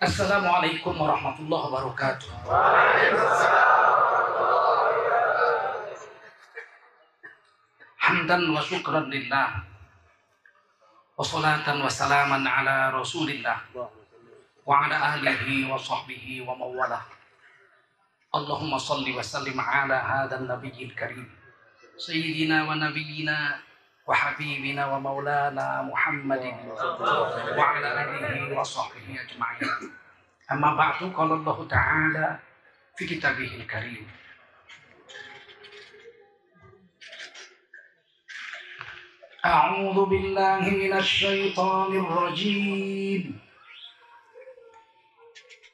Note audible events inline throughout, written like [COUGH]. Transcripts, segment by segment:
Assalamualaikum warahmatullahi wabarakatuh. Hamdan wa syukran lillah. Wa salatan wa salaman ala rasulillah. Wa ala alihi wa sahbihi wa mawalah. Allahumma salli wa sallim ala hadha nabiyil karim. Sayyidina وحبيبنا ومولانا محمد وعلى آله وصحبه أجمعين. أما بعد قال الله تعالى في كتابه الكريم. أعوذ بالله من الشيطان الرجيم.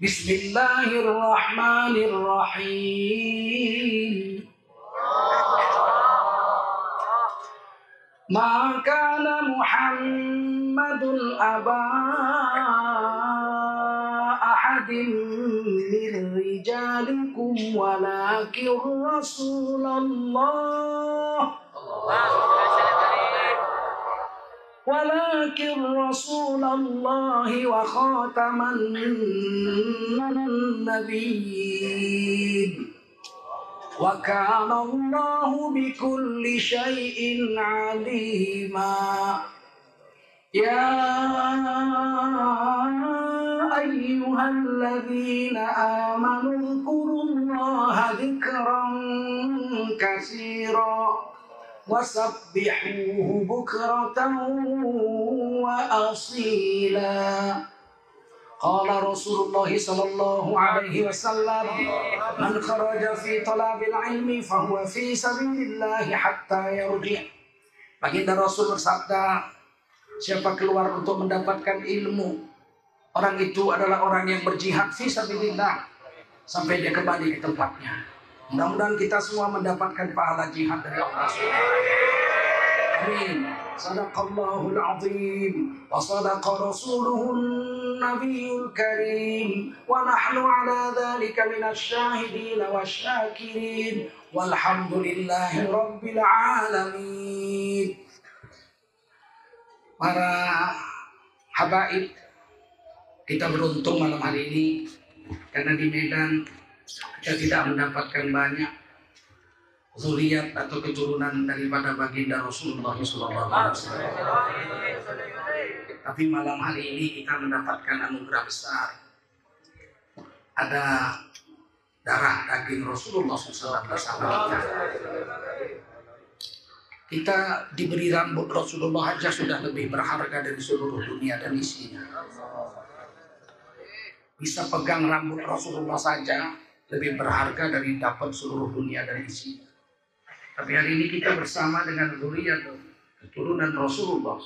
بسم الله الرحمن الرحيم. ما كان محمد أبا أحد من رجالكم ولكن رسول الله ولكن رسول الله وخاتم النبيين وكان الله بكل شيء عليما. يا أيها الذين آمنوا اذكروا الله ذكرا كثيرا وسبحوه بكرة وأصيلا. قال رسول الله صلى الله عليه وسلم من خرج في طلب العلم فهو في سبيل الله حتى Baginda Rasul bersabda Siapa keluar untuk mendapatkan ilmu Orang itu adalah orang yang berjihad fi sabilillah sampai dia kembali ke tempatnya. Mudah-mudahan kita semua mendapatkan pahala jihad dari Allah. Amin. Sadaqallahul azim. Wa sadaqa rasuluhun nabiyul karim. Wa nahnu ala dhalika minasy syahidin wasyakirin walhamdulillahi rabbil alamin. Para habaib kita beruntung malam hari ini. Karena di Medan kita tidak mendapatkan banyak zuriat atau keturunan daripada baginda Rasulullah SAW. Tapi malam hari ini kita mendapatkan anugerah besar. Ada darah daging Rasulullah SAW bersama kita. Kita diberi rambut Rasulullah saja sudah lebih berharga dari seluruh dunia dan isinya. Bisa pegang rambut Rasulullah saja lebih berharga dari dapat seluruh dunia dan isinya. Tapi hari ini kita bersama dengan zuriat keturunan Rasulullah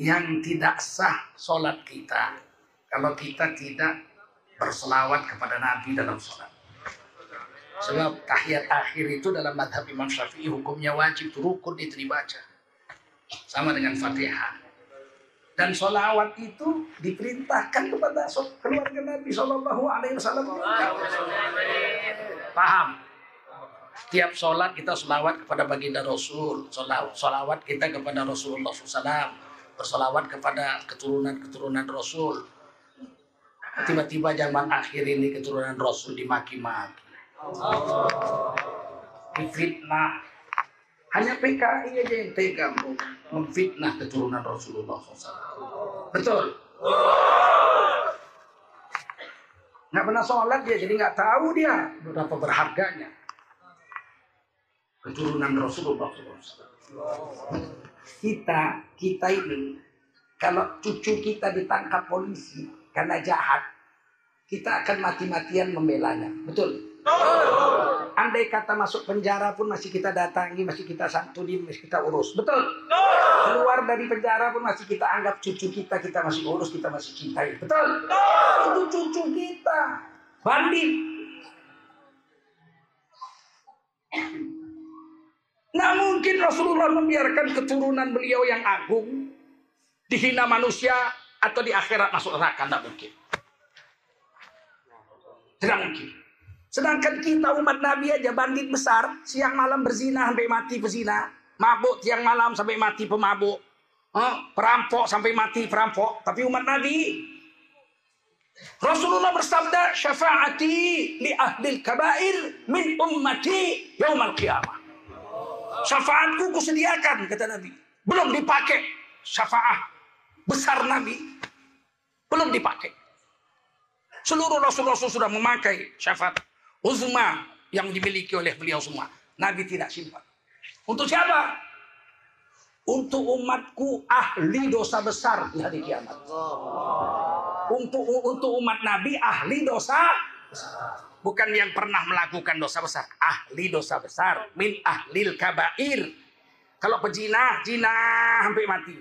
yang tidak sah sholat kita kalau kita tidak berselawat kepada Nabi dalam sholat. Sebab tahiyat akhir itu dalam madhab Imam Syafi'i hukumnya wajib rukun itu dibaca. Sama dengan Fatihah. Dan sholawat itu diperintahkan kepada keluarga Nabi Shallallahu Alaihi Wasallam. Paham? Tiap sholat kita sholawat kepada baginda Rasul, sholawat kita kepada Rasulullah SAW, bersolawat kepada keturunan-keturunan Rasul. Tiba-tiba zaman akhir ini keturunan Rasul dimaki-maki, difitnah. Hanya PKI aja yang tega memfitnah keturunan Rasulullah SAW. Betul? Nggak pernah sholat dia, jadi nggak tahu dia berapa berharganya. Keturunan Rasulullah SAW. Kita, kita ini, kalau cucu kita ditangkap polisi karena jahat, kita akan mati-matian membelanya. Betul? Andai kata masuk penjara pun masih kita datangi, masih kita santunin, masih kita urus. Betul? Keluar dari penjara pun masih kita anggap cucu kita, kita masih urus, kita masih cintai. Betul? Itu cucu kita. Bandit. Nggak mungkin Rasulullah membiarkan keturunan beliau yang agung dihina manusia atau di akhirat masuk neraka. Nggak mungkin. Tidak mungkin. Sedangkan kita umat Nabi aja bandit besar, siang malam berzina sampai mati pezina, mabuk siang malam sampai mati pemabuk. Oh, perampok sampai mati perampok, tapi umat Nabi Rasulullah bersabda, "Syafaati li ahli kabair min ummati yaumal qiyamah." Syafaatku kusediakan kata Nabi. Belum dipakai syafaat besar Nabi. Belum dipakai. Seluruh Rasul-Rasul sudah memakai syafaat uzma yang dimiliki oleh beliau semua. Nabi tidak simpan. Untuk siapa? Untuk umatku ahli dosa besar di hari kiamat. Untuk untuk umat Nabi ahli dosa bukan yang pernah melakukan dosa besar, ahli dosa besar, min ahlil kabair. Kalau pezina, zina sampai mati.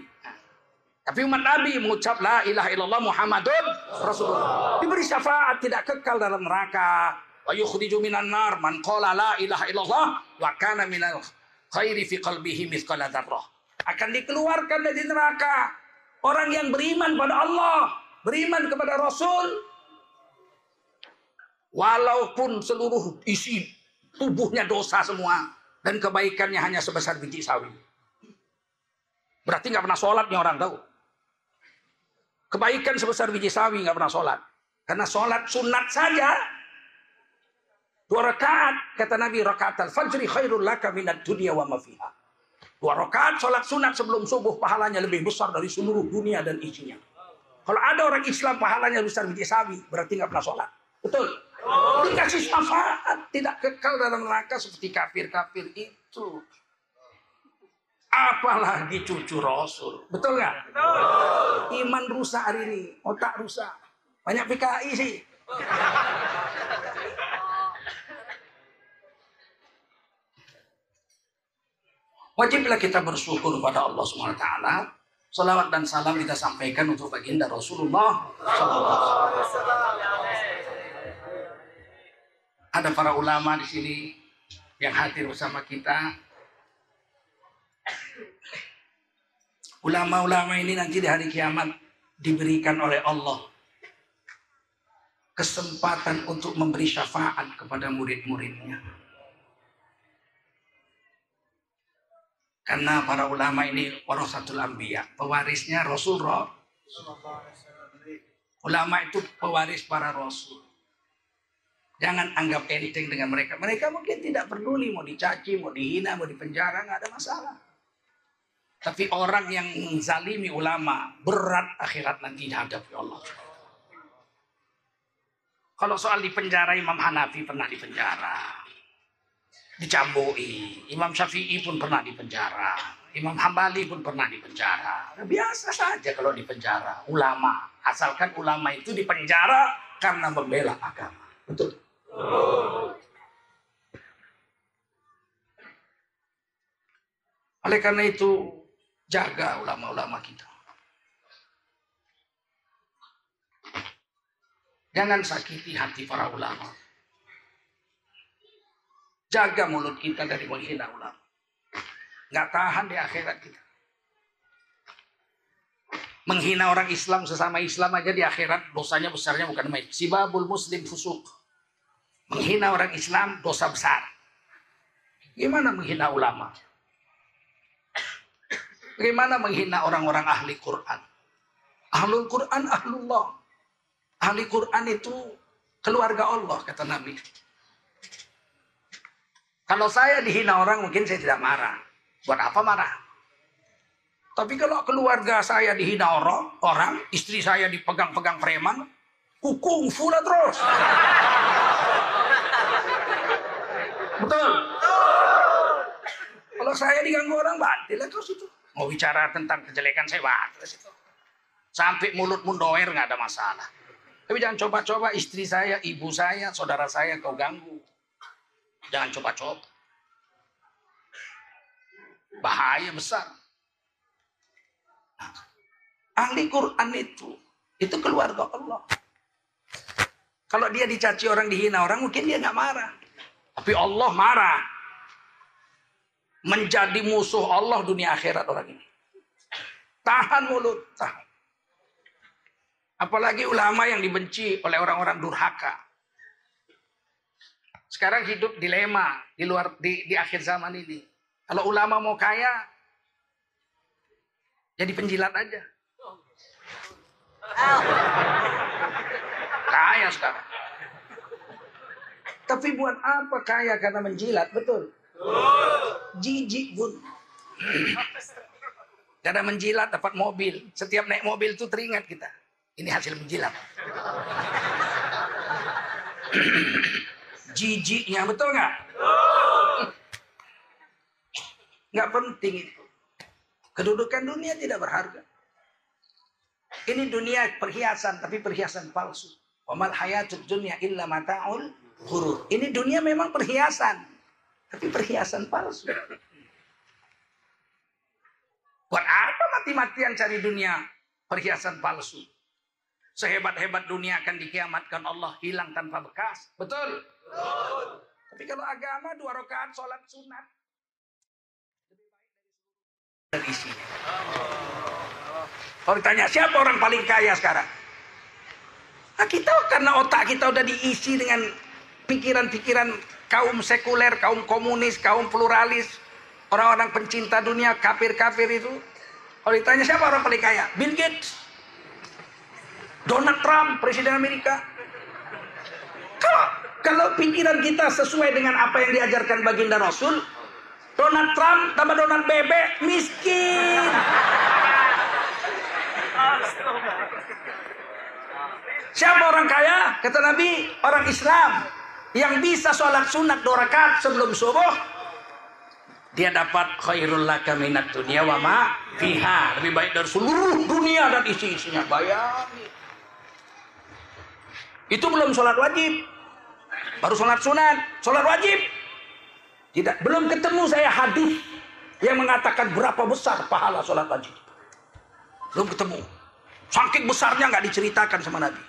Tapi umat Nabi mengucap la ilaha illallah Muhammadun Rasulullah. Diberi syafaat tidak kekal dalam neraka. Wa yukhriju minan nar man qala la ilaha illallah wa kana minal khairi fi qalbihi mithqala dzarrah akan dikeluarkan dari neraka. Orang yang beriman pada Allah, beriman kepada Rasul, walaupun seluruh isi tubuhnya dosa semua dan kebaikannya hanya sebesar biji sawi. Berarti nggak pernah sholat nih orang tahu. Kebaikan sebesar biji sawi nggak pernah sholat. Karena sholat sunat saja. Dua rakaat kata Nabi rakaat al-fajri khairul laka minat dunia wa mafiha. Dua rakaat sholat sunat sebelum subuh pahalanya lebih besar dari seluruh dunia dan isinya. Kalau ada orang Islam pahalanya besar biji sawi, berarti nggak pernah sholat. Betul? Dikasih syafaat, tidak kekal dalam neraka seperti kafir-kafir itu. Apalagi cucu Rasul. Betul nggak? Iman rusak hari ini, otak rusak. Banyak PKI sih. Wajiblah kita bersyukur pada Allah taala. Salawat dan salam kita sampaikan untuk baginda Rasulullah Ada para ulama di sini yang hadir bersama kita. Ulama-ulama ini nanti di hari kiamat diberikan oleh Allah kesempatan untuk memberi syafaat kepada murid-muridnya. Karena para ulama ini warasatul anbiya, pewarisnya Rasulullah. Ulama itu pewaris para rasul. Jangan anggap enteng dengan mereka. Mereka mungkin tidak peduli mau dicaci, mau dihina, mau dipenjara, nggak ada masalah. Tapi orang yang menzalimi ulama berat akhirat nanti dihadapi Allah. Kalau soal dipenjara Imam Hanafi pernah dipenjara dicambui. Imam Syafi'i pun pernah dipenjara. Imam Hambali pun pernah dipenjara. Nah, biasa saja kalau dipenjara. Ulama. Asalkan ulama itu dipenjara karena membela agama. Betul. Oleh karena itu, jaga ulama-ulama kita. Jangan sakiti hati para ulama. Jaga mulut kita dari menghina ulama. Nggak tahan di akhirat kita. Menghina orang Islam sesama Islam aja di akhirat dosanya besarnya bukan main. Sibabul muslim fusuk. Menghina orang Islam dosa besar. Gimana menghina ulama? Bagaimana menghina orang-orang ahli Quran? Ahlul Quran, ahlullah. Ahli Quran itu keluarga Allah, kata Nabi. Kalau saya dihina orang mungkin saya tidak marah. Buat apa marah? Tapi kalau keluarga saya dihina orang, orang istri saya dipegang-pegang preman, kukung full terus. Betul. Kalau saya diganggu orang, bantil terus itu. Mau bicara tentang kejelekan saya, bantil itu. Sampai mulut mundoer nggak ada masalah. Tapi jangan coba-coba istri saya, ibu saya, saudara saya kau ganggu. Jangan coba-coba. Bahaya besar. ahli Quran itu, itu keluarga Allah. Kalau dia dicaci orang, dihina orang, mungkin dia nggak marah. Tapi Allah marah. Menjadi musuh Allah dunia akhirat orang ini. Tahan mulut, tahan. Apalagi ulama yang dibenci oleh orang-orang durhaka. Sekarang hidup dilema di luar di, di akhir zaman ini. Kalau ulama mau kaya, Jadi penjilat aja. Kaya sekarang. Tapi buat apa kaya karena menjilat? Betul. Jijik bun. Karena menjilat dapat mobil. Setiap naik mobil itu teringat kita. Ini hasil menjilat. Jijiknya betul nggak? Nggak penting itu. Kedudukan dunia tidak berharga. Ini dunia perhiasan, tapi perhiasan palsu. Wamal hayatud dunia illa mata'ul hurur. Ini dunia memang perhiasan, tapi perhiasan palsu. Buat apa mati-matian cari dunia perhiasan palsu? Sehebat-hebat dunia akan dikiamatkan Allah hilang tanpa bekas. Betul? Betul. Tapi kalau agama dua rakaat sholat sunat. Dan isinya. Kalau ditanya siapa orang paling kaya sekarang? Nah, kita karena otak kita udah diisi dengan pikiran-pikiran kaum sekuler, kaum komunis, kaum pluralis, orang-orang pencinta dunia, kafir-kafir itu. Kalau ditanya siapa orang paling kaya? Bill Gates. Donald Trump, Presiden Amerika. Kalau, kalau pikiran kita sesuai dengan apa yang diajarkan baginda Rasul, Donald Trump tambah Donald Bebek miskin. Siapa orang kaya? Kata Nabi, orang Islam yang bisa sholat sunat dua rakaat sebelum subuh, dia dapat khairul laka minat dunia wa ma fiha. Lebih baik dari seluruh dunia dan isi-isinya. Bayangin. Itu belum sholat wajib. Baru sholat sunat. Sholat wajib. Tidak. Belum ketemu saya hadis yang mengatakan berapa besar pahala sholat wajib. Belum ketemu. Saking besarnya nggak diceritakan sama Nabi.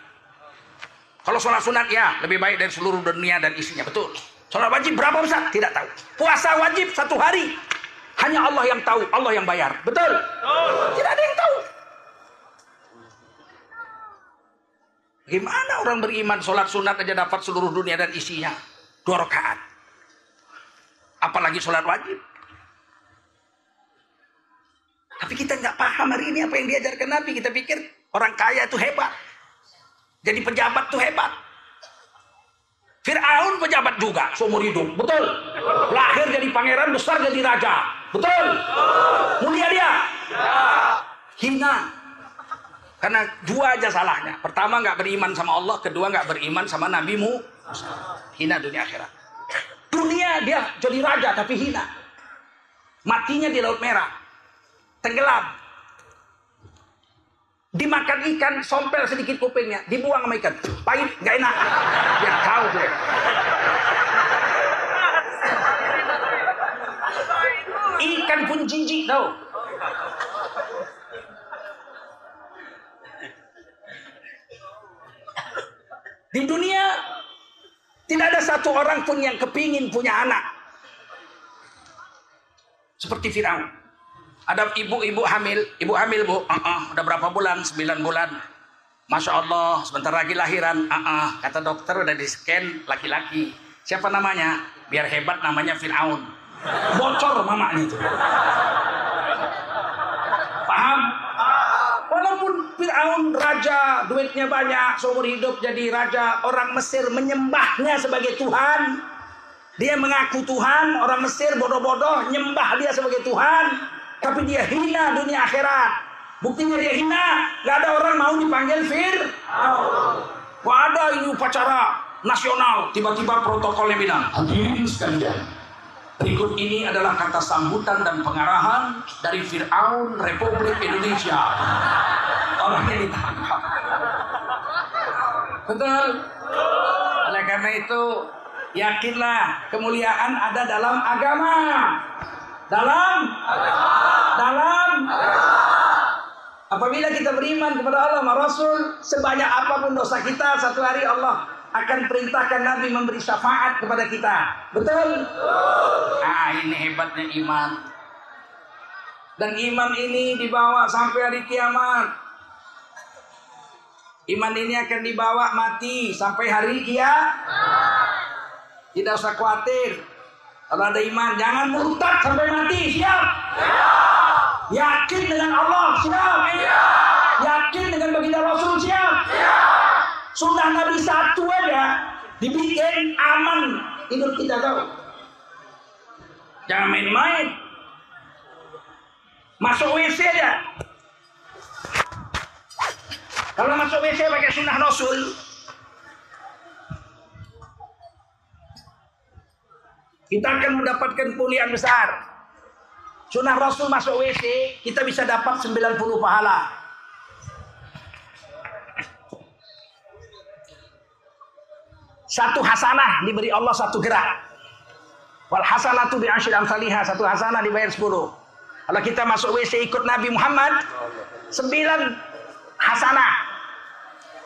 Kalau sholat sunat ya lebih baik dari seluruh dunia dan isinya. Betul. Sholat wajib berapa besar? Tidak tahu. Puasa wajib satu hari. Hanya Allah yang tahu. Allah yang bayar. Betul? Tidak ada yang tahu. Gimana orang beriman sholat sunat aja dapat seluruh dunia dan isinya? Dua rakaat. Apalagi sholat wajib. Tapi kita nggak paham hari ini apa yang diajarkan Nabi. Kita pikir orang kaya itu hebat. Jadi pejabat itu hebat. Fir'aun pejabat juga seumur hidup, betul? Lahir jadi pangeran, besar jadi raja, betul? Mulia dia? Hina. Karena dua aja salahnya. Pertama nggak beriman sama Allah, kedua nggak beriman sama nabimu. Hina dunia akhirat. Dunia dia jadi raja tapi hina. Matinya di Laut Merah. Tenggelam. Dimakan ikan, sompel sedikit kupingnya, dibuang sama ikan. Pahit, nggak enak. Dia tahu tuh. Ikan pun jijik tahu. Di dunia tidak ada satu orang pun yang kepingin punya anak. Seperti Firaun. Ada ibu-ibu hamil, ibu hamil bu, uh -uh, udah berapa bulan? Sembilan bulan. Masya Allah, sebentar lagi lahiran. Uh -uh, kata dokter udah di scan laki-laki. Siapa namanya? Biar hebat namanya Fir'aun. Bocor mamanya itu. Paham? Walaupun Fir'aun raja, duitnya banyak, seumur hidup jadi raja, orang Mesir menyembahnya sebagai Tuhan. Dia mengaku Tuhan, orang Mesir bodoh-bodoh nyembah dia sebagai Tuhan. Tapi dia hina dunia akhirat. Buktinya dia hina, gak ada orang mau dipanggil Fir. Wah ada ini upacara nasional, tiba-tiba protokolnya bilang, hadirin sekalian, Berikut ini adalah kata sambutan dan pengarahan dari Fir'aun Republik Indonesia. Orang yang ditangkap. Betul? Oleh karena itu, yakinlah kemuliaan ada dalam agama. Dalam? Dalam? Apabila kita beriman kepada Allah, Rasul, sebanyak apa pun dosa kita, satu hari Allah akan perintahkan Nabi memberi syafaat kepada kita. Betul? Ah, ini hebatnya iman. Dan iman ini dibawa sampai hari kiamat. Iman ini akan dibawa mati sampai hari kiamat. Tidak usah khawatir. Kalau ada iman, jangan murtad sampai mati. Siap? Yakin dengan Allah siap. Yakin dengan baginda Rasul siap. Sunnah Nabi satu aja dibikin aman hidup kita tahu. Jangan main-main. Masuk WC aja. Kalau masuk WC pakai sunnah Rasul, kita akan mendapatkan pulian besar. Sunnah Rasul masuk WC, kita bisa dapat 90 pahala. Satu hasanah diberi Allah satu gerak. Wal hasanatu bi asyri amsalihha, satu hasanah dibayar 10. Kalau kita masuk WC ikut Nabi Muhammad, 9 hasanah.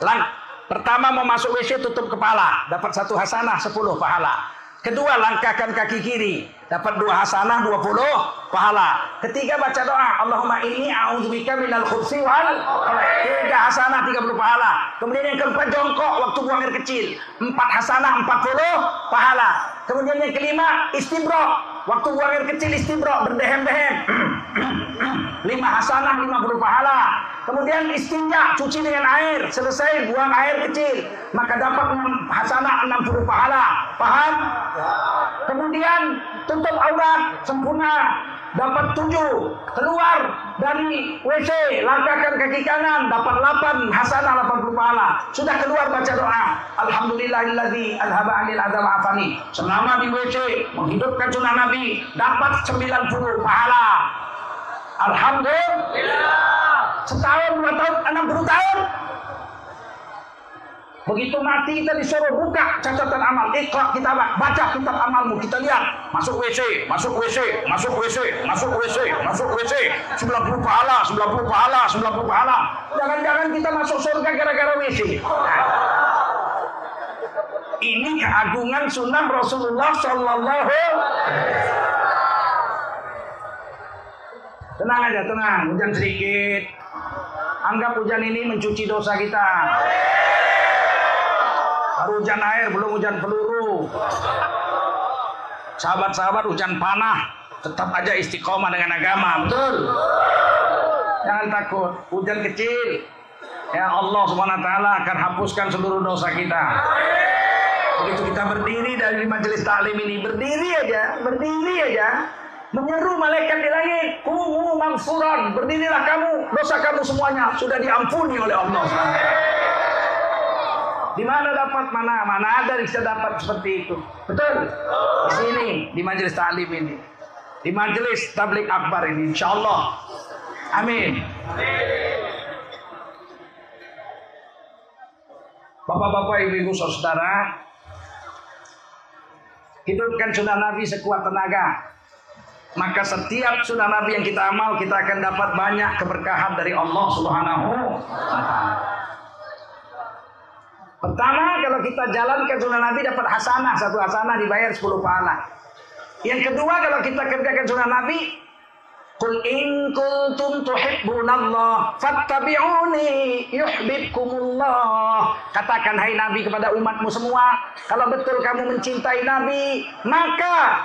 Lang pertama mau masuk WC tutup kepala, dapat satu hasanah 10 pahala. Kedua, langkahkan kaki kiri. Dapat dua hasanah, dua puluh pahala. Ketiga, baca doa. Allahumma inni a'udzubika minal khubsi wal Tiga hasanah, tiga puluh pahala. Kemudian yang keempat, jongkok waktu buang air kecil. Empat hasanah, empat puluh pahala. Kemudian yang kelima, istibro. Waktu buang air kecil, istibro. Berdehem-dehem. [CLEARS THROAT] lima hasanah, lima puluh pahala. Kemudian istinja, cuci dengan air. Selesai buang air kecil. Maka dapat hasanah 60 pahala. Paham? Kemudian tutup aurat sempurna. Dapat tujuh. Keluar dari WC. Langkahkan kaki kanan. Dapat 8 hasanah 80 pahala. Sudah keluar baca doa. Alhamdulillahilladzi alhaba anil adam afani. Selama di WC. Menghidupkan sunnah Nabi. Dapat 90 pahala. Alhamdulillah setahun, dua tahun, enam puluh tahun. Begitu mati kita disuruh buka catatan amal, ikhlas kita baca kitab amalmu, kita lihat masuk WC, masuk WC, masuk WC, masuk WC, masuk WC, 90 pahala, 90 pahala, 90 pahala. Jangan-jangan kita masuk surga gara-gara WC. Ini keagungan sunnah Rasulullah Sallallahu Tenang aja, tenang, hujan sedikit. Anggap hujan ini mencuci dosa kita. Baru hujan air, belum hujan peluru. Sahabat-sahabat hujan panah, tetap aja istiqomah dengan agama, betul? Jangan takut, hujan kecil. Ya Allah SWT akan hapuskan seluruh dosa kita. Begitu kita berdiri dari majelis taklim ini, berdiri aja, berdiri aja, menyeru malaikat di langit, kumu mangfuran, berdirilah kamu, dosa kamu semuanya sudah diampuni oleh Allah Di mana dapat mana? Mana ada bisa dapat seperti itu? Betul? Di sini, di majelis taklim ini. Di majelis tablik akbar ini, insya Allah. Amin. Bapak-bapak, ibu-ibu, saudara, hidupkan sunnah Nabi sekuat tenaga maka setiap sunnah Nabi yang kita amal kita akan dapat banyak keberkahan dari Allah Subhanahu Pertama kalau kita jalankan sunnah Nabi dapat hasanah satu hasanah dibayar 10 pahala. Yang kedua kalau kita kerjakan sunnah Nabi in kuntum tuhibbunallah fattabi'uni yuhibbukumullah. Katakan hai Nabi kepada umatmu semua, kalau betul kamu mencintai Nabi, maka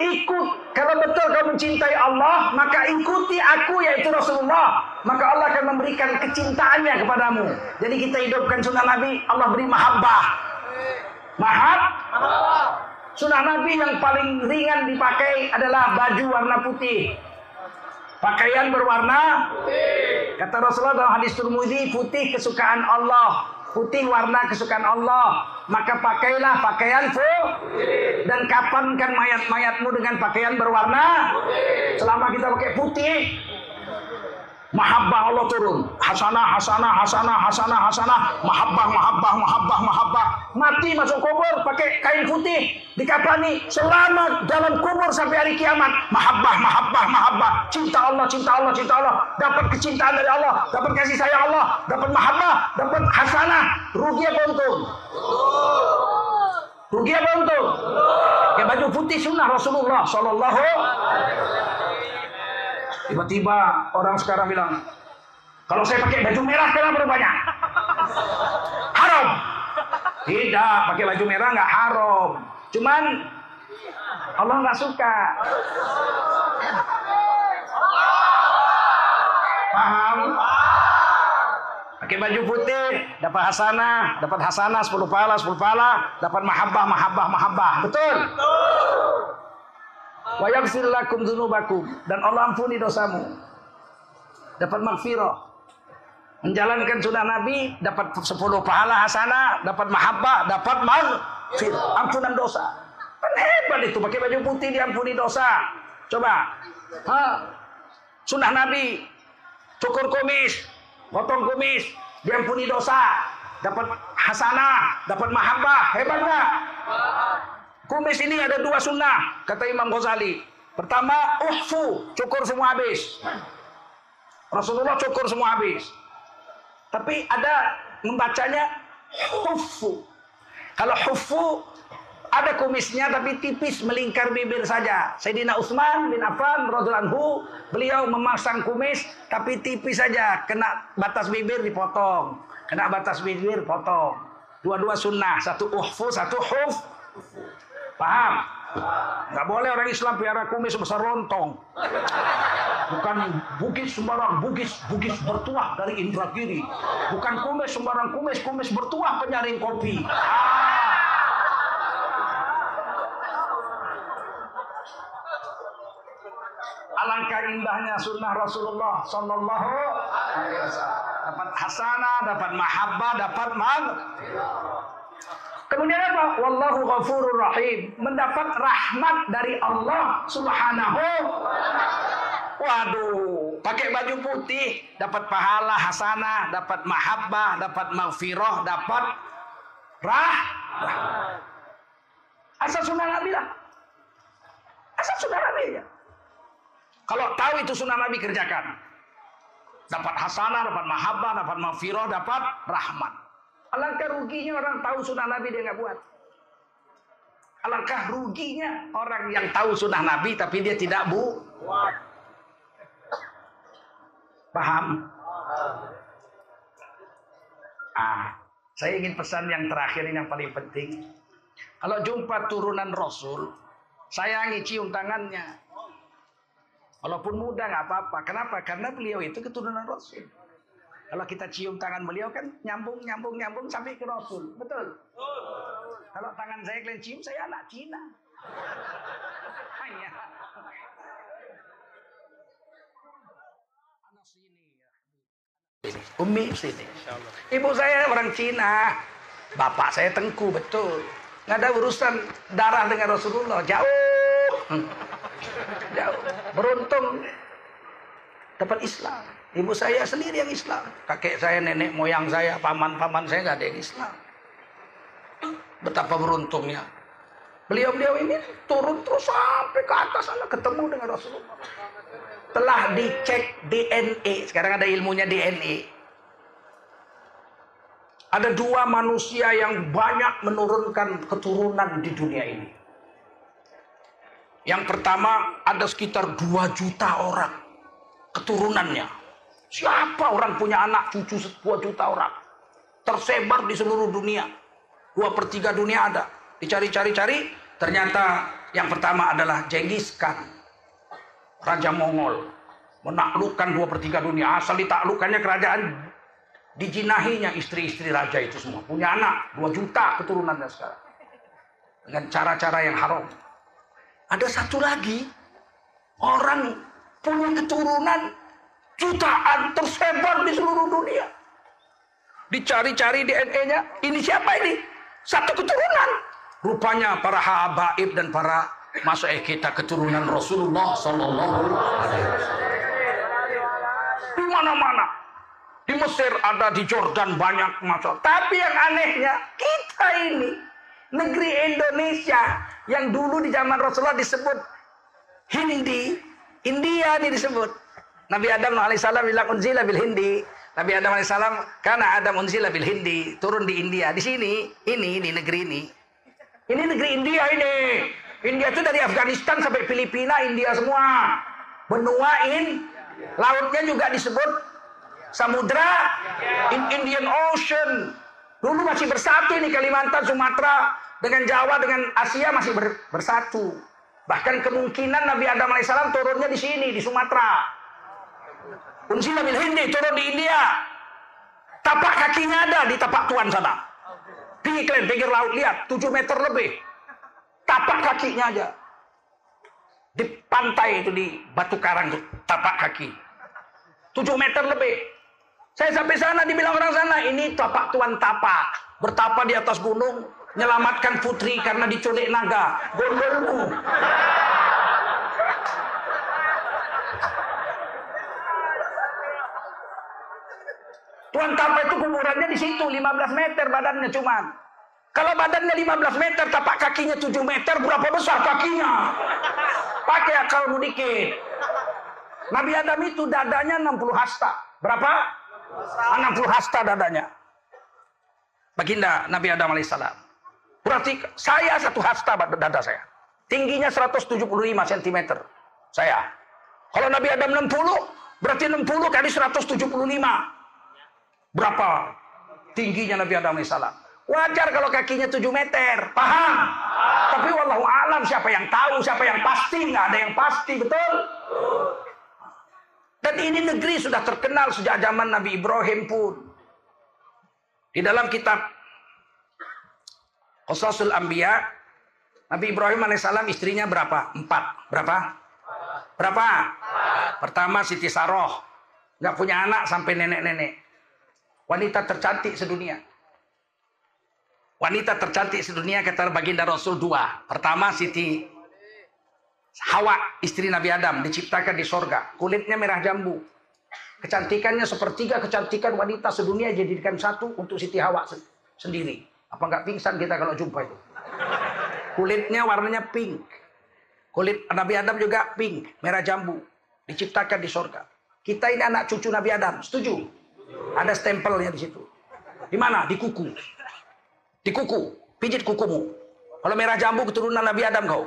ikut. Kalau betul kau mencintai Allah maka ikuti aku yaitu Rasulullah. Maka Allah akan memberikan kecintaannya kepadamu. Jadi kita hidupkan sunnah Nabi Allah beri mahabbah. Mahab? Sunnah Nabi yang paling ringan dipakai adalah baju warna putih. Pakaian berwarna kata Rasulullah dalam hadis Turmudi putih kesukaan Allah. Putih warna kesukaan Allah maka pakailah pakaian full dan kapankan mayat-mayatmu dengan pakaian berwarna? Selama kita pakai putih Mahabbah Allah turun. Hasanah, hasanah, hasanah, hasanah, hasanah. Mahabbah, mahabbah, mahabbah, mahabbah. Mati masuk kubur pakai kain putih. Dikapani selama dalam kubur sampai hari kiamat. Mahabbah, mahabbah, mahabbah. Cinta Allah, cinta Allah, cinta Allah. Dapat kecintaan dari Allah. Dapat kasih sayang Allah. Dapat mahabbah. Dapat hasanah. Rugi apa untung? Rugi apa untung? Ya baju putih sunnah Rasulullah Sallallahu Tiba-tiba orang sekarang bilang, kalau saya pakai baju merah kenapa rupanya? Haram. Tidak, pakai baju merah nggak haram. Cuman Allah nggak suka. Paham? Pakai baju putih, dapat hasanah, dapat hasanah 10 pahala, 10 pahala, dapat mahabbah, mahabbah, mahabbah. Betul? Wa yaghfir lakum dzunubakum dan Allah ampuni dosamu. Dapat maghfirah. Menjalankan sunnah Nabi dapat 10 pahala hasanah, dapat mahabbah, dapat maghfir, ampunan dosa. Kan hebat itu pakai baju putih diampuni dosa. Coba. Ha? Sunnah Nabi cukur kumis, potong kumis, diampuni dosa, dapat hasanah, dapat mahabbah, hebat nggak? Kumis ini ada dua sunnah, kata Imam Ghazali. Pertama, uhfu, cukur semua habis. Rasulullah cukur semua habis. Tapi ada membacanya hufu. Kalau hufu ada kumisnya tapi tipis melingkar bibir saja. Sayyidina Utsman bin Affan radhiyallahu beliau memasang kumis tapi tipis saja, kena batas bibir dipotong. Kena batas bibir potong. Dua-dua sunnah, satu uhfu, satu huf. Paham? Nggak boleh orang Islam piara kumis besar lontong. Bukan bugis sembarang bugis, bugis bertuah dari Indragiri. Bukan kumis sembarang kumis, kumis bertuah penyaring kopi. Ah. Alangkah indahnya sunnah Rasulullah Sallallahu Alaihi Wasallam. Dapat hasanah, dapat mahabbah, dapat mag. Kemudian apa? Wallahu ghafurur rahim. Mendapat rahmat dari Allah Subhanahu Waduh, pakai baju putih, dapat pahala hasanah, dapat mahabbah, dapat maghfirah, dapat rah. Asal sunnah Nabi lah. Asal sunnah Nabi ya. Kalau tahu itu sunnah Nabi kerjakan. Dapat hasanah, dapat mahabbah, dapat maghfirah, dapat rahmat. Alangkah ruginya orang tahu sunnah Nabi dia nggak buat. Alangkah ruginya orang yang tahu sunnah Nabi tapi dia tidak bu. Paham? Ah, saya ingin pesan yang terakhir ini yang paling penting. Kalau jumpa turunan Rasul, sayangi cium tangannya. Walaupun muda nggak apa-apa. Kenapa? Karena beliau itu keturunan Rasul. Kalau kita cium tangan beliau kan nyambung, nyambung, nyambung sampai ke Rasul. Betul? Kalau tangan saya kalian cium, saya anak Cina. Hanya. Anak sini. Umi sini. Ibu saya orang Cina. Bapak saya tengku, betul. Nggak ada urusan darah dengan Rasulullah. Jauh. Jauh. Beruntung dapat Islam. Ibu saya sendiri yang Islam. Kakek saya, nenek moyang saya, paman-paman saya nggak ada yang Islam. Betapa beruntungnya. Beliau-beliau ini turun terus sampai ke atas sana ketemu dengan Rasulullah. Telah dicek DNA. Sekarang ada ilmunya DNA. Ada dua manusia yang banyak menurunkan keturunan di dunia ini. Yang pertama ada sekitar 2 juta orang keturunannya. Siapa orang punya anak cucu 2 juta orang? Tersebar di seluruh dunia. Dua per tiga dunia ada. Dicari-cari-cari, ternyata yang pertama adalah Genghis Khan. Raja Mongol. Menaklukkan dua per tiga dunia. Asal ditaklukkannya kerajaan dijinahinya istri-istri raja itu semua. Punya anak, 2 juta keturunannya sekarang. Dengan cara-cara yang haram. Ada satu lagi orang punya keturunan jutaan tersebar di seluruh dunia. Dicari-cari DNA-nya, ini siapa ini? Satu keturunan. Rupanya para habaib dan para masuk kita keturunan Rasulullah Sallallahu Alaihi Wasallam. Di mana-mana, di Mesir ada, di Jordan banyak masuk. Tapi yang anehnya kita ini negeri Indonesia yang dulu di zaman Rasulullah disebut Hindi, India ini disebut. Nabi Adam alaihissalam bilang unzila bil Hindi. Nabi Adam alaihissalam karena Adam unzila bil Hindi turun di India. Di sini, ini di negeri ini. Ini negeri India ini. India itu dari Afghanistan sampai Filipina, India semua. Benua in, lautnya juga disebut samudra in Indian Ocean. Dulu masih bersatu ini Kalimantan, Sumatera, dengan Jawa, dengan Asia masih ber, bersatu. Bahkan kemungkinan Nabi Adam alaihissalam turunnya di sini, di Sumatera. Unsila bil Hindi turun di India. Tapak kakinya ada di tapak tuan sana. Di iklan pinggir laut lihat 7 meter lebih. Tapak kakinya aja. Di pantai itu di batu karang tuh, tapak kaki. 7 meter lebih. Saya sampai sana dibilang orang sana ini tapak tuan tapak. Bertapa di atas gunung, menyelamatkan putri karena diculik naga. Gondolmu. Tuan Tapa itu kuburannya di situ 15 meter badannya cuman. Kalau badannya 15 meter, tapak kakinya 7 meter, berapa besar kakinya? Pakai akal dikit. Nabi Adam itu dadanya 60 hasta. Berapa? 60 hasta dadanya. Baginda Nabi Adam alaihissalam. Berarti saya satu hasta dada saya. Tingginya 175 cm. Saya. Kalau Nabi Adam 60, berarti 60 kali 175. Berapa tingginya Nabi Adam AS? Wajar kalau kakinya 7 meter. Paham? Tapi wallahu alam siapa yang tahu, siapa yang pasti, nggak ada yang pasti, betul? Dan ini negeri sudah terkenal sejak zaman Nabi Ibrahim pun. Di dalam kitab Qasasul Anbiya, Nabi Ibrahim alaihissalam istrinya berapa? Empat. Berapa? Berapa? Pertama Siti Saroh. Nggak punya anak sampai nenek-nenek. Wanita tercantik sedunia. Wanita tercantik sedunia kata baginda Rasul dua. Pertama Siti Hawa, istri Nabi Adam, diciptakan di sorga. Kulitnya merah jambu. Kecantikannya sepertiga kecantikan wanita sedunia jadikan satu untuk Siti Hawa sendiri. Apa nggak pingsan kita kalau jumpa itu? Kulitnya warnanya pink. Kulit Nabi Adam juga pink, merah jambu. Diciptakan di sorga. Kita ini anak cucu Nabi Adam, setuju? Ada stempelnya di situ. Di mana? Di kuku. Di kuku. Pijit kukumu. Kalau merah jambu keturunan Nabi Adam kau.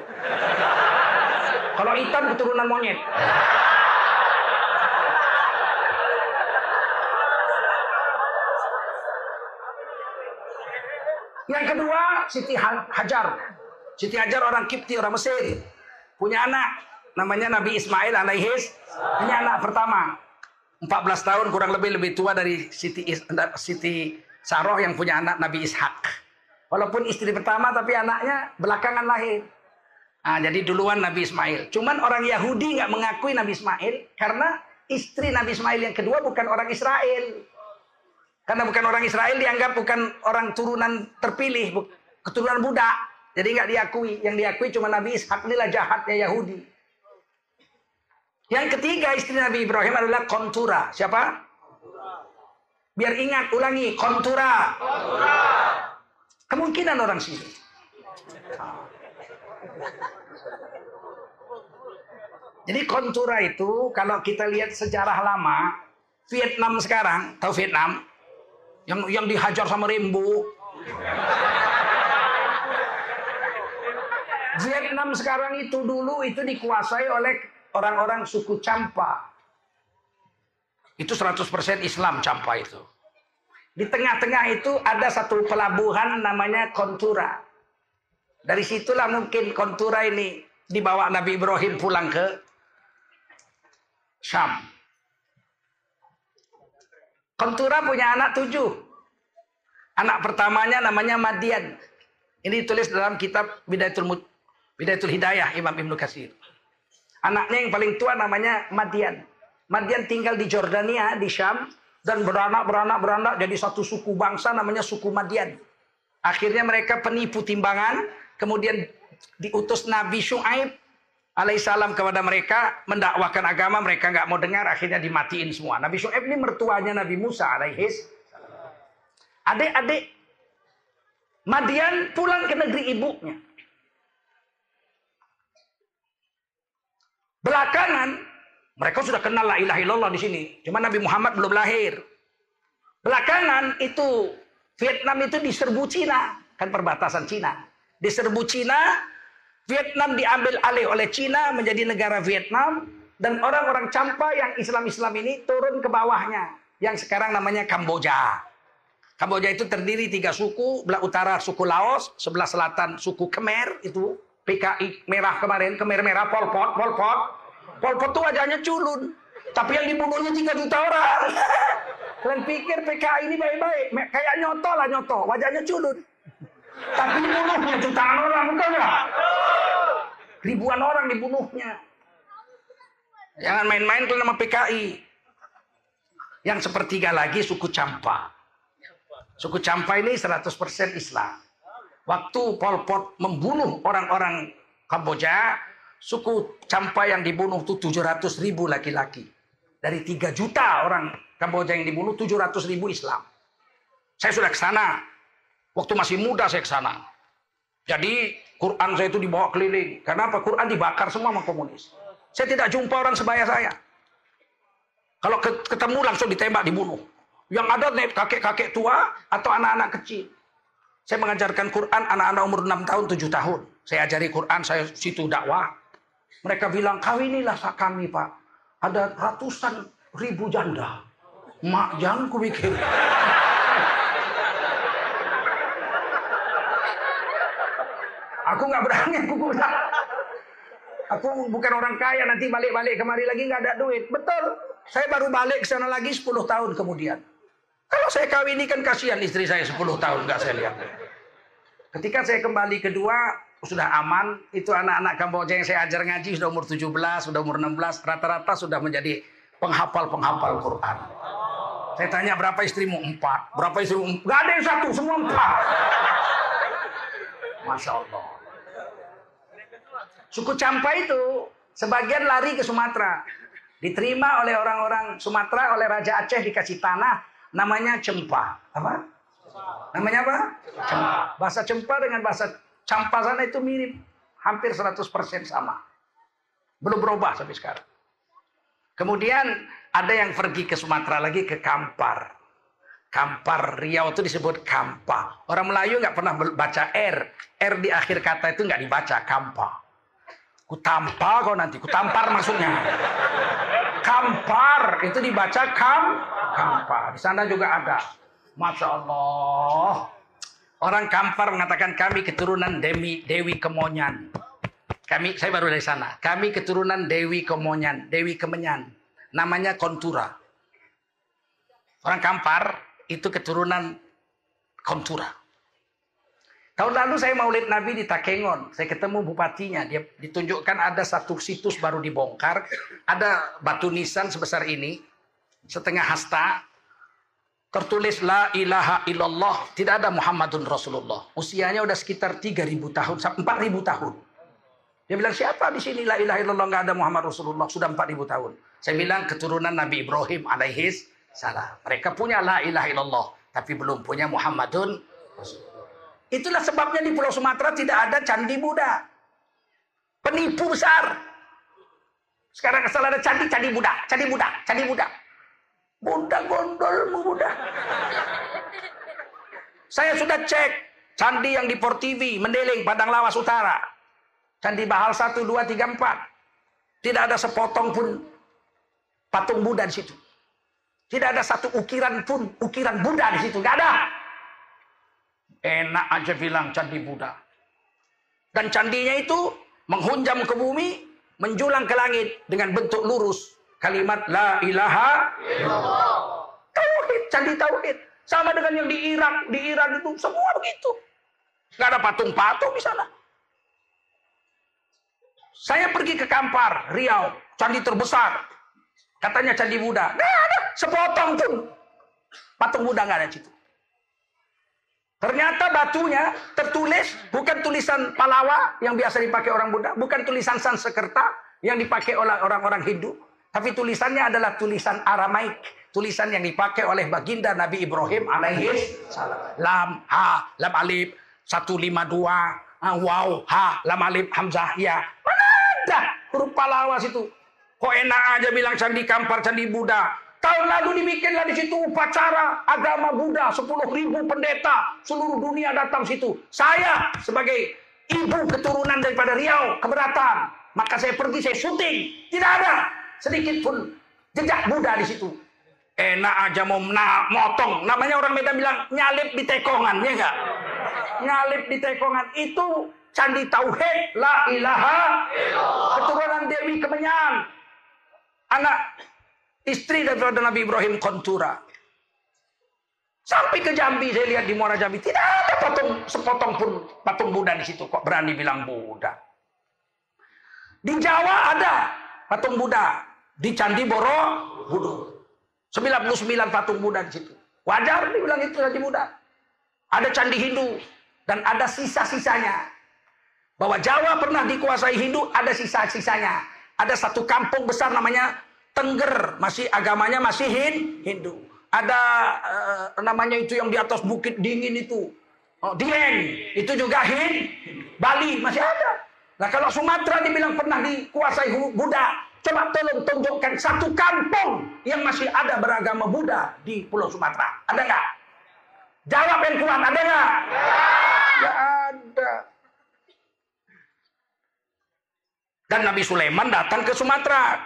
Kalau hitam keturunan monyet. Yang kedua, Siti Hajar. Siti Hajar orang Kipti, orang Mesir. Punya anak. Namanya Nabi Ismail alaihis. Ini anak pertama. 14 tahun kurang lebih lebih tua dari Siti, Siti Saroh yang punya anak Nabi Ishak. Walaupun istri pertama tapi anaknya belakangan lahir. Nah, jadi duluan Nabi Ismail. Cuman orang Yahudi nggak mengakui Nabi Ismail karena istri Nabi Ismail yang kedua bukan orang Israel. Karena bukan orang Israel dianggap bukan orang turunan terpilih, keturunan budak. Jadi nggak diakui. Yang diakui cuma Nabi Ishak inilah jahatnya Yahudi. Yang ketiga istri Nabi Ibrahim adalah kontura. Siapa? Biar ingat, ulangi. Kontura. Kemungkinan orang sini. Jadi kontura itu kalau kita lihat sejarah lama, Vietnam sekarang, tahu Vietnam? Yang yang dihajar sama Rembo. Vietnam sekarang itu dulu itu dikuasai oleh orang-orang suku Campa. Itu 100% Islam Campa itu. Di tengah-tengah itu ada satu pelabuhan namanya Kontura. Dari situlah mungkin Kontura ini dibawa Nabi Ibrahim pulang ke Syam. Kontura punya anak tujuh. Anak pertamanya namanya Madian. Ini ditulis dalam kitab Bidayatul, Bidayatul Hidayah Imam Ibnu Katsir. Anaknya yang paling tua namanya Madian. Madian tinggal di Jordania, di Syam. Dan beranak, beranak, beranak jadi satu suku bangsa namanya suku Madian. Akhirnya mereka penipu timbangan. Kemudian diutus Nabi Shu'aib alaihissalam kepada mereka mendakwakan agama mereka nggak mau dengar akhirnya dimatiin semua Nabi Shu'aib ini mertuanya Nabi Musa alaihis adik-adik Madian pulang ke negeri ibunya Belakangan mereka sudah kenal la ilaha illallah di sini. Cuma Nabi Muhammad belum lahir. Belakangan itu Vietnam itu diserbu Cina, kan perbatasan Cina. Diserbu Cina, Vietnam diambil alih oleh Cina menjadi negara Vietnam dan orang-orang Campa yang Islam-Islam ini turun ke bawahnya yang sekarang namanya Kamboja. Kamboja itu terdiri tiga suku, belah utara suku Laos, sebelah selatan suku Khmer itu PKI merah kemarin, Khmer merah, Pol Pot, Pol Pot. Pol Pot tuh wajahnya culun. Tapi yang dibunuhnya 3 juta orang. [LAUGHS] Kalian pikir PKI ini baik-baik. Kayak nyoto lah nyoto. Wajahnya culun. Tapi dibunuhnya jutaan orang, bukan nggak? Ribuan orang dibunuhnya. Jangan main-main kalau nama PKI. Yang sepertiga lagi suku Campa. Suku Campa ini 100% Islam. Waktu Pol Pot membunuh orang-orang Kamboja, suku Campa yang dibunuh itu 700 ribu laki-laki. Dari 3 juta orang Kamboja yang dibunuh, 700 ribu Islam. Saya sudah ke sana. Waktu masih muda saya ke sana. Jadi Quran saya itu dibawa keliling. Karena apa? Quran dibakar semua sama komunis. Saya tidak jumpa orang sebaya saya. Kalau ketemu langsung ditembak, dibunuh. Yang ada kakek-kakek tua atau anak-anak kecil. Saya mengajarkan Quran anak-anak umur 6 tahun, 7 tahun. Saya ajari Quran, saya situ dakwah. Mereka bilang, kawinilah kami pak. Ada ratusan ribu janda. Mak jangan ku mikir. Aku nggak berani, aku bilang. Aku bukan orang kaya, nanti balik-balik kemari lagi nggak ada duit. Betul. Saya baru balik ke sana lagi 10 tahun kemudian. Kalau saya kawin ini kan kasihan istri saya 10 tahun nggak saya lihat. Ketika saya kembali kedua, sudah aman. Itu anak-anak Kamboja yang saya ajar ngaji sudah umur 17, sudah umur 16. Rata-rata sudah menjadi penghafal-penghafal Quran. Saya tanya berapa istrimu? Empat. Berapa istrimu? Gak ada yang satu, semua empat. Masya Allah. Suku Campa itu sebagian lari ke Sumatera. Diterima oleh orang-orang Sumatera, oleh Raja Aceh dikasih tanah namanya Cempa. Apa? Namanya apa? Cempa. Bahasa Cempa dengan bahasa Campa sana itu mirip. Hampir 100% sama. Belum berubah sampai sekarang. Kemudian ada yang pergi ke Sumatera lagi ke Kampar. Kampar Riau itu disebut Kampa. Orang Melayu nggak pernah baca R. R di akhir kata itu nggak dibaca Kampa. Kutampa kau nanti, kutampar maksudnya. Kampar itu dibaca kam, kampar. Di sana juga ada. Masya Allah. Orang Kampar mengatakan kami keturunan Dewi, Dewi Kemonyan. Kami, saya baru dari sana. Kami keturunan Dewi Kemonyan, Dewi Kemenyan. Namanya Kontura. Orang Kampar itu keturunan Kontura. Tahun lalu saya maulid Nabi di Takengon. Saya ketemu bupatinya. Dia ditunjukkan ada satu situs baru dibongkar. Ada batu nisan sebesar ini. Setengah hasta. Tertulis La ilaha illallah. Tidak ada Muhammadun Rasulullah. Usianya udah sekitar 3.000 tahun. 4.000 tahun. Dia bilang siapa di sini La ilaha illallah. Nggak ada Muhammad Rasulullah. Sudah 4.000 tahun. Saya bilang keturunan Nabi Ibrahim alaihis salah. Mereka punya La ilaha illallah. Tapi belum punya Muhammadun Rasulullah. Itulah sebabnya di Pulau Sumatera tidak ada candi Buddha. Penipu besar. Sekarang asal ada candi, candi Buddha, candi Buddha, candi Buddha. Buddha gondolmu Buddha. Saya sudah cek candi yang di Port TV, Mendeling, Padang Lawas Utara. Candi Bahal 1, 2, 3, 4. Tidak ada sepotong pun patung Buddha di situ. Tidak ada satu ukiran pun, ukiran Buddha di situ. Tidak ada. Enak aja bilang candi Buddha. Dan candinya itu menghunjam ke bumi, menjulang ke langit dengan bentuk lurus. Kalimat La ilaha Tauhid, candi tauhid. Sama dengan yang di Irak, di Iran itu semua begitu. Gak ada patung-patung di sana. Saya pergi ke Kampar, Riau, candi terbesar. Katanya candi Buddha. Gak ada, sepotong pun. Patung Buddha gak ada situ. Ternyata batunya tertulis bukan tulisan Palawa yang biasa dipakai orang Buddha, bukan tulisan Sanskerta yang dipakai oleh orang-orang Hindu, tapi tulisannya adalah tulisan Aramaik, tulisan yang dipakai oleh baginda Nabi Ibrahim alaihi salam. Lam ha lam alif 152 wow ha lam alif hamzah ya. Mana ada huruf Palawa situ? Kok enak aja bilang candi Kampar, candi Buddha. Tahun lalu dibikinlah di situ upacara agama Buddha, 10 ribu pendeta, seluruh dunia datang situ. Saya sebagai ibu keturunan daripada Riau keberatan, maka saya pergi saya syuting, tidak ada sedikit pun jejak Buddha di situ. Enak aja mau na motong, namanya orang Medan bilang nyalip di tekongan, ya enggak? Nyalip di tekongan itu candi tauhid, la ilaha, keturunan Dewi Kemenyan. Anak Istri daripada Nabi Ibrahim Kontura. Sampai ke Jambi saya lihat di Muara Jambi tidak ada patung sepotong pun patung Buddha di situ kok berani bilang Buddha. Di Jawa ada patung Buddha di Candi Borobudur. 99 patung Buddha di situ. Wajar dibilang itu Candi Buddha. Ada candi Hindu dan ada sisa-sisanya. Bahwa Jawa pernah dikuasai Hindu ada sisa-sisanya. Ada satu kampung besar namanya Tengger, masih agamanya masih Hindu ada uh, namanya itu yang di atas bukit dingin itu. Oh, Dieng, itu juga Hin. Bali masih ada. Nah kalau Sumatera dibilang pernah dikuasai Buddha, coba tolong tunjukkan satu kampung yang masih ada beragama Buddha di Pulau Sumatera. Ada nggak? Jawab yang kuat, ada nggak? Nggak ada. Dan Nabi Sulaiman datang ke Sumatera.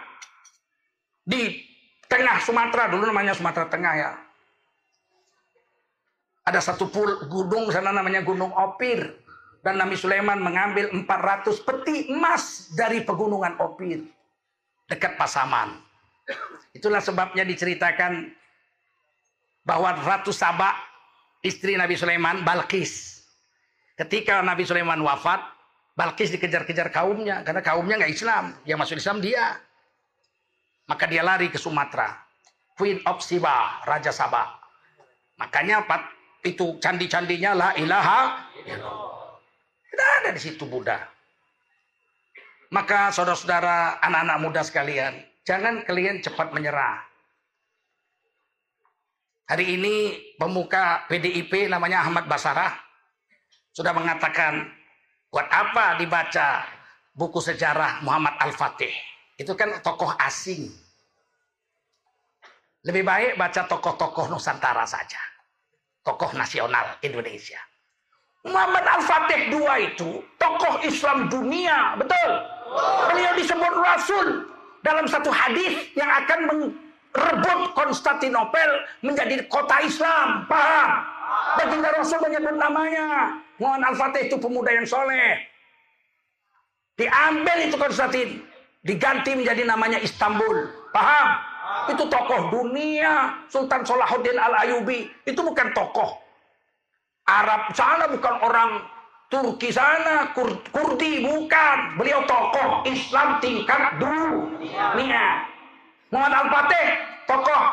Di Tengah Sumatera, dulu namanya Sumatera Tengah ya. Ada satu pul gunung sana namanya Gunung Opir. Dan Nabi Sulaiman mengambil 400 peti emas dari pegunungan Opir. Dekat Pasaman. Itulah sebabnya diceritakan bahwa Ratu Sabak, istri Nabi Sulaiman, Balkis. Ketika Nabi Sulaiman wafat, Balkis dikejar-kejar kaumnya. Karena kaumnya nggak Islam. Yang masuk Islam dia. Maka dia lari ke Sumatera. Queen of Siba, Raja Sabah. Makanya itu candi-candinya la ilaha Tidak ada di situ Buddha. Maka saudara-saudara, anak-anak muda sekalian, jangan kalian cepat menyerah. Hari ini pemuka PDIP namanya Ahmad Basarah sudah mengatakan buat apa dibaca buku sejarah Muhammad Al-Fatih. Itu kan tokoh asing. Lebih baik baca tokoh-tokoh Nusantara saja. Tokoh nasional Indonesia. Muhammad Al-Fatih II itu tokoh Islam dunia, betul. Beliau disebut Rasul dalam satu hadis yang akan merebut Konstantinopel menjadi kota Islam. Paham? Baginda Rasul menyebut namanya. Muhammad Al-Fatih itu pemuda yang soleh. Diambil itu Konstantin diganti menjadi namanya Istanbul. Paham? Itu tokoh dunia. Sultan Salahuddin Al-Ayubi. Itu bukan tokoh. Arab sana bukan orang Turki sana. Kur Kurdi bukan. Beliau tokoh Islam tingkat dunia. Muhammad Al-Fatih tokoh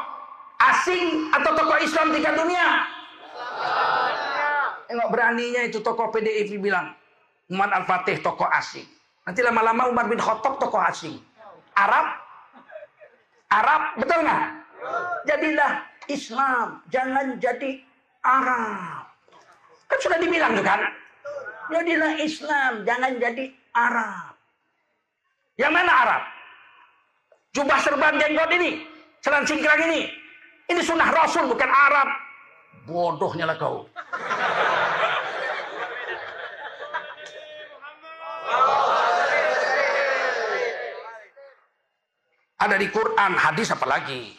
asing atau tokoh Islam tingkat dunia? Enggak beraninya itu tokoh PDIP bilang. Muhammad Al-Fatih tokoh asing. Nanti lama-lama Umar bin Khattab tokoh asing. Arab? Arab, betul nggak? Jadilah Islam, jangan jadi Arab. Kan sudah dibilang tuh kan? Jadilah Islam, jangan jadi Arab. Yang mana Arab? Jubah serban jenggot ini, selan singkrang ini. Ini sunnah Rasul bukan Arab. Bodohnya lah kau. Ada di Quran, hadis apalagi.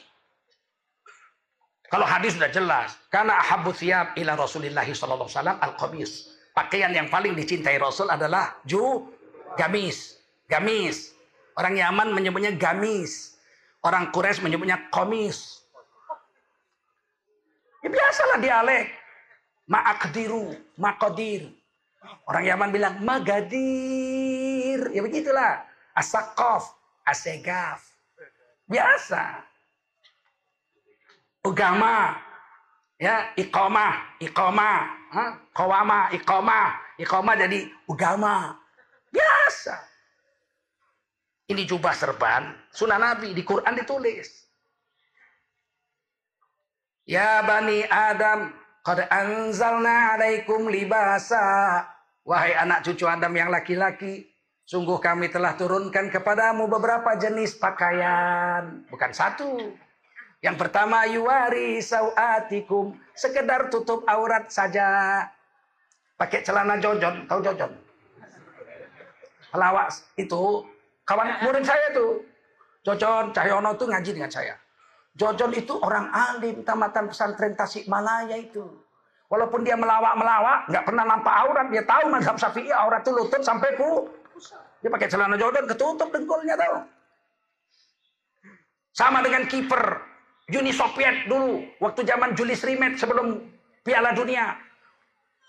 Kalau hadis sudah jelas. Karena ahabu thiyab ila Rasulillahi sallallahu alaihi al-qamis. Pakaian yang paling dicintai Rasul adalah ju gamis. Gamis. Orang Yaman menyebutnya gamis. Orang Quraisy menyebutnya komis. Ya biasalah dialek. Ma'akdiru, maqadir. Orang Yaman bilang magadir. Ya begitulah. Asakov, asegaf. Biasa. Ugama. Ya, iqamah, iqamah, kawama, iqamah, iqamah jadi ugama. Biasa. Ini jubah serban, sunnah Nabi di Quran ditulis. Ya Bani Adam, qad anzalna alaikum libasa. Wahai anak cucu Adam yang laki-laki, Sungguh kami telah turunkan kepadamu beberapa jenis pakaian. Bukan satu. Yang pertama yuwari sawatikum. Sekedar tutup aurat saja. Pakai celana jojon. Tahu jojon? Pelawak itu. Kawan murid saya tuh. Jojon Cahyono tuh ngaji dengan saya. Jojon itu orang alim tamatan pesantren Tasikmalaya itu. Walaupun dia melawak-melawak, nggak pernah nampak aurat. Dia tahu mazhab syafi'i aurat itu lutut sampai pu dia pakai celana Jordan ketutup dengkulnya tahu. Sama dengan kiper Uni Soviet dulu. Waktu zaman Julius Rimet sebelum Piala Dunia.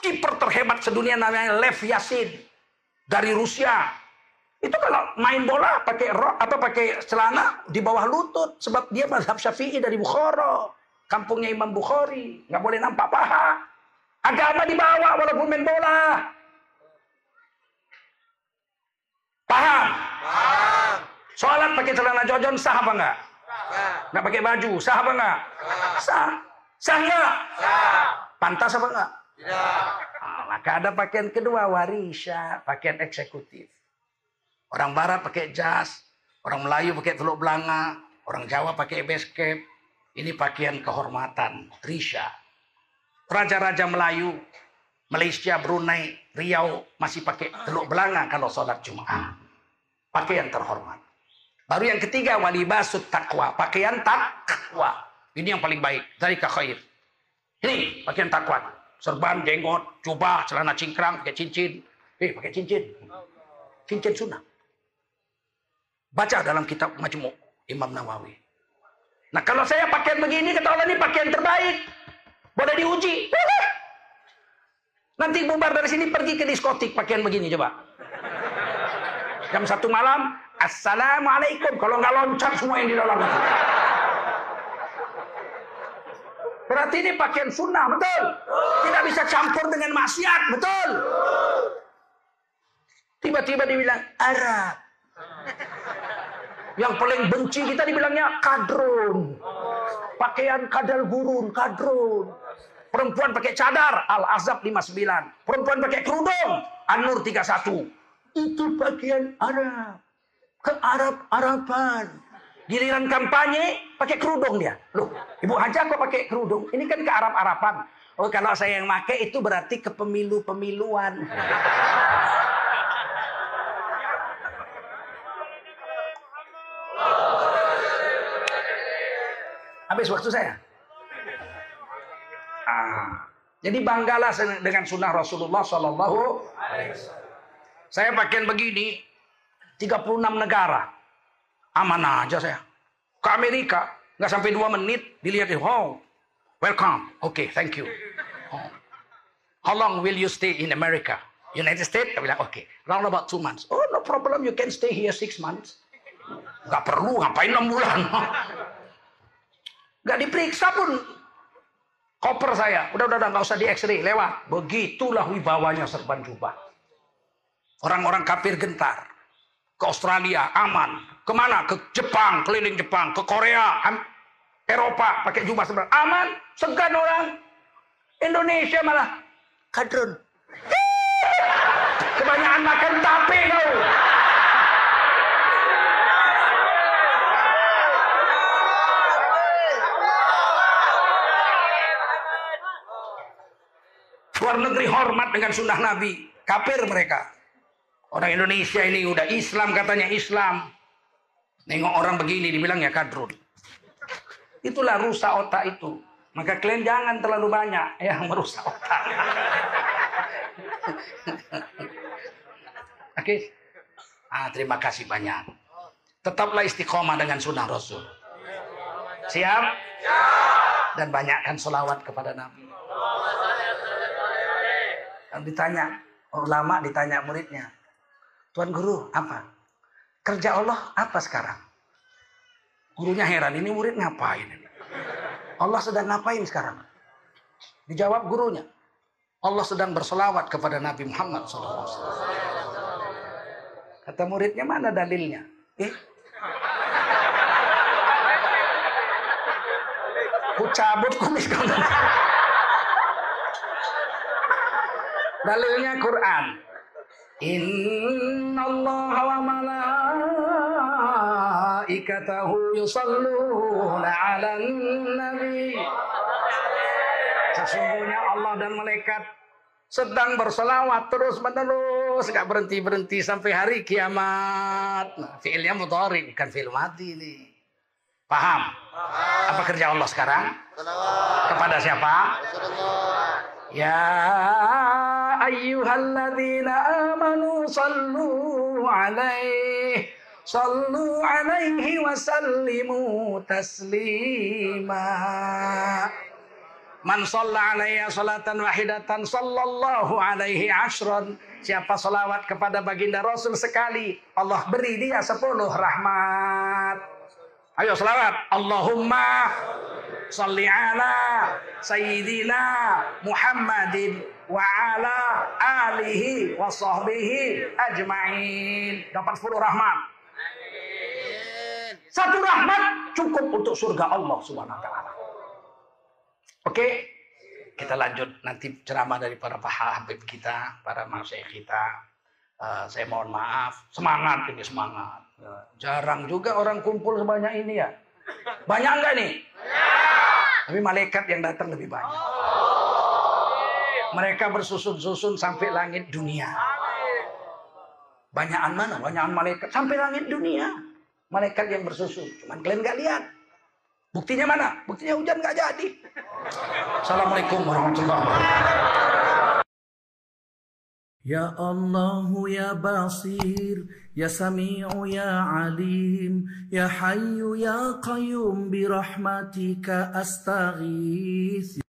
Kiper terhebat sedunia namanya Lev Yasin. Dari Rusia. Itu kalau main bola pakai rok apa pakai celana di bawah lutut. Sebab dia mazhab syafi'i dari Bukhara. Kampungnya Imam Bukhari. Nggak boleh nampak paha. Agama dibawa walaupun main bola. Paham? Paham. Sholat pakai celana jojon sah apa enggak? Sah. Enggak pakai baju, sah apa enggak? Sah. Sah enggak? Sah. Pantas apa enggak? Tidak. Nah, maka ada pakaian kedua warisya, pakaian eksekutif. Orang barat pakai jas, orang Melayu pakai teluk belanga, orang Jawa pakai basket. Ini pakaian kehormatan, risha. Raja-raja Melayu, Malaysia, Brunei, Riau masih pakai teluk belanga kalau sholat Jumat. Pakaian terhormat. Baru yang ketiga walibasut takwa, pakaian takwa. Ini yang paling baik dari khair. Ini pakaian takwa. Serban, jenggot, jubah, celana cingkrang, pakai cincin. Eh, pakai cincin. Cincin sunnah. Baca dalam kitab Majmu' Imam Nawawi. Nah kalau saya pakaian begini, kata Allah ini pakaian terbaik. Boleh diuji. Nanti bubar dari sini pergi ke diskotik pakaian begini coba. Jam satu malam, Assalamualaikum. Kalau nggak loncat semua yang di dalam. Berarti ini pakaian sunnah, betul? Tidak bisa campur dengan maksiat, betul? Tiba-tiba dibilang Arab. Yang paling benci kita dibilangnya kadrun. Pakaian kadal gurun, kadrun. Perempuan pakai cadar, Al-Azab 59. Perempuan pakai kerudung, An-Nur 31. Itu bagian Arab. Ke Arab-Araban. Giliran kampanye, pakai kerudung dia. Loh, Ibu Haja kok pakai kerudung? Ini kan ke Arab-Araban. Oh, kalau saya yang pakai itu berarti ke pemilu-pemiluan. Habis waktu saya. Ah, jadi banggalah dengan sunnah Rasulullah Sallallahu Saya pakaian begini, 36 negara. Aman aja saya. Ke Amerika, nggak sampai dua menit, dilihat, oh, welcome. Oke, okay, thank you. Oh. How long will you stay in America? United States? Saya bilang, oke. Okay. Round about two months. Oh, no problem. You can stay here six months. Gak perlu, ngapain enam bulan. [LAUGHS] Gak diperiksa pun. Koper saya. Udah, udah, udah. Gak usah di x-ray. Lewat. Begitulah wibawanya serban jubah. Orang-orang kafir gentar. Ke Australia aman. Ke mana? Ke Jepang, keliling Jepang. Ke Korea, Eropa pakai jubah serban. Aman. Segan orang. Indonesia malah kadrun. [LAUGHS] Kebanyakan makan tape kau. Luar negeri hormat dengan sunnah Nabi. Kafir mereka. Orang Indonesia ini udah Islam katanya Islam. Nengok orang begini dibilangnya kadrun. Itulah rusak otak itu. Maka kalian jangan terlalu banyak yang merusak otak. [LAUGHS] Oke. Okay. Ah, terima kasih banyak. Tetaplah istiqomah dengan sunnah Rasul. Siap? Dan banyakkan solawat kepada Nabi. Ditanya ulama, ditanya muridnya. Tuan guru, apa? Kerja Allah apa sekarang? Gurunya heran, ini murid ngapain? Allah sedang ngapain sekarang? Dijawab gurunya. Allah sedang berselawat kepada Nabi Muhammad SAW. Kata muridnya, mana dalilnya? Eh, ku cabut kumis kamu. Dalilnya Quran. Inna Allah wa malaikatahu yusalluna ala nabi. Sesungguhnya Allah dan malaikat sedang berselawat terus menerus gak berhenti berhenti sampai hari kiamat. Nah, fiilnya mudhari bukan fiil mati ini. Paham? Apa kerja Allah sekarang? Kepada siapa? Ya ayyuhalladzina amanu sallu alaihi Sallu alaihi wa sallimu taslima. Man shalla alaiya salatan wahidatan sallallahu alaihi ashran. Siapa salawat kepada baginda Rasul sekali, Allah beri dia sepuluh rahmat. Ayo salawat. Allahumma salli ala sayyidina Muhammadin wa ala alihi wa sahbihi ajma'in. Dapat sepuluh rahmat. Satu rahmat cukup untuk surga Allah Subhanahu wa taala. Oke, kita lanjut nanti ceramah dari para Habib kita, para masyayikh kita. Uh, saya mohon maaf, semangat ini semangat. Uh, jarang juga orang kumpul sebanyak ini ya. Banyak enggak nih? Banyak. Tapi malaikat yang datang lebih banyak. Mereka bersusun-susun sampai langit dunia. Banyakan mana? Banyakan malaikat sampai langit dunia. Malaikat yang bersusun. Cuman kalian nggak lihat. Buktinya mana? Buktinya hujan nggak jadi. Assalamualaikum warahmatullahi wabarakatuh. Ya Allah ya Basir Ya Sami'u ya Alim Ya Hayyu ya Qayyum Birahmatika astaghith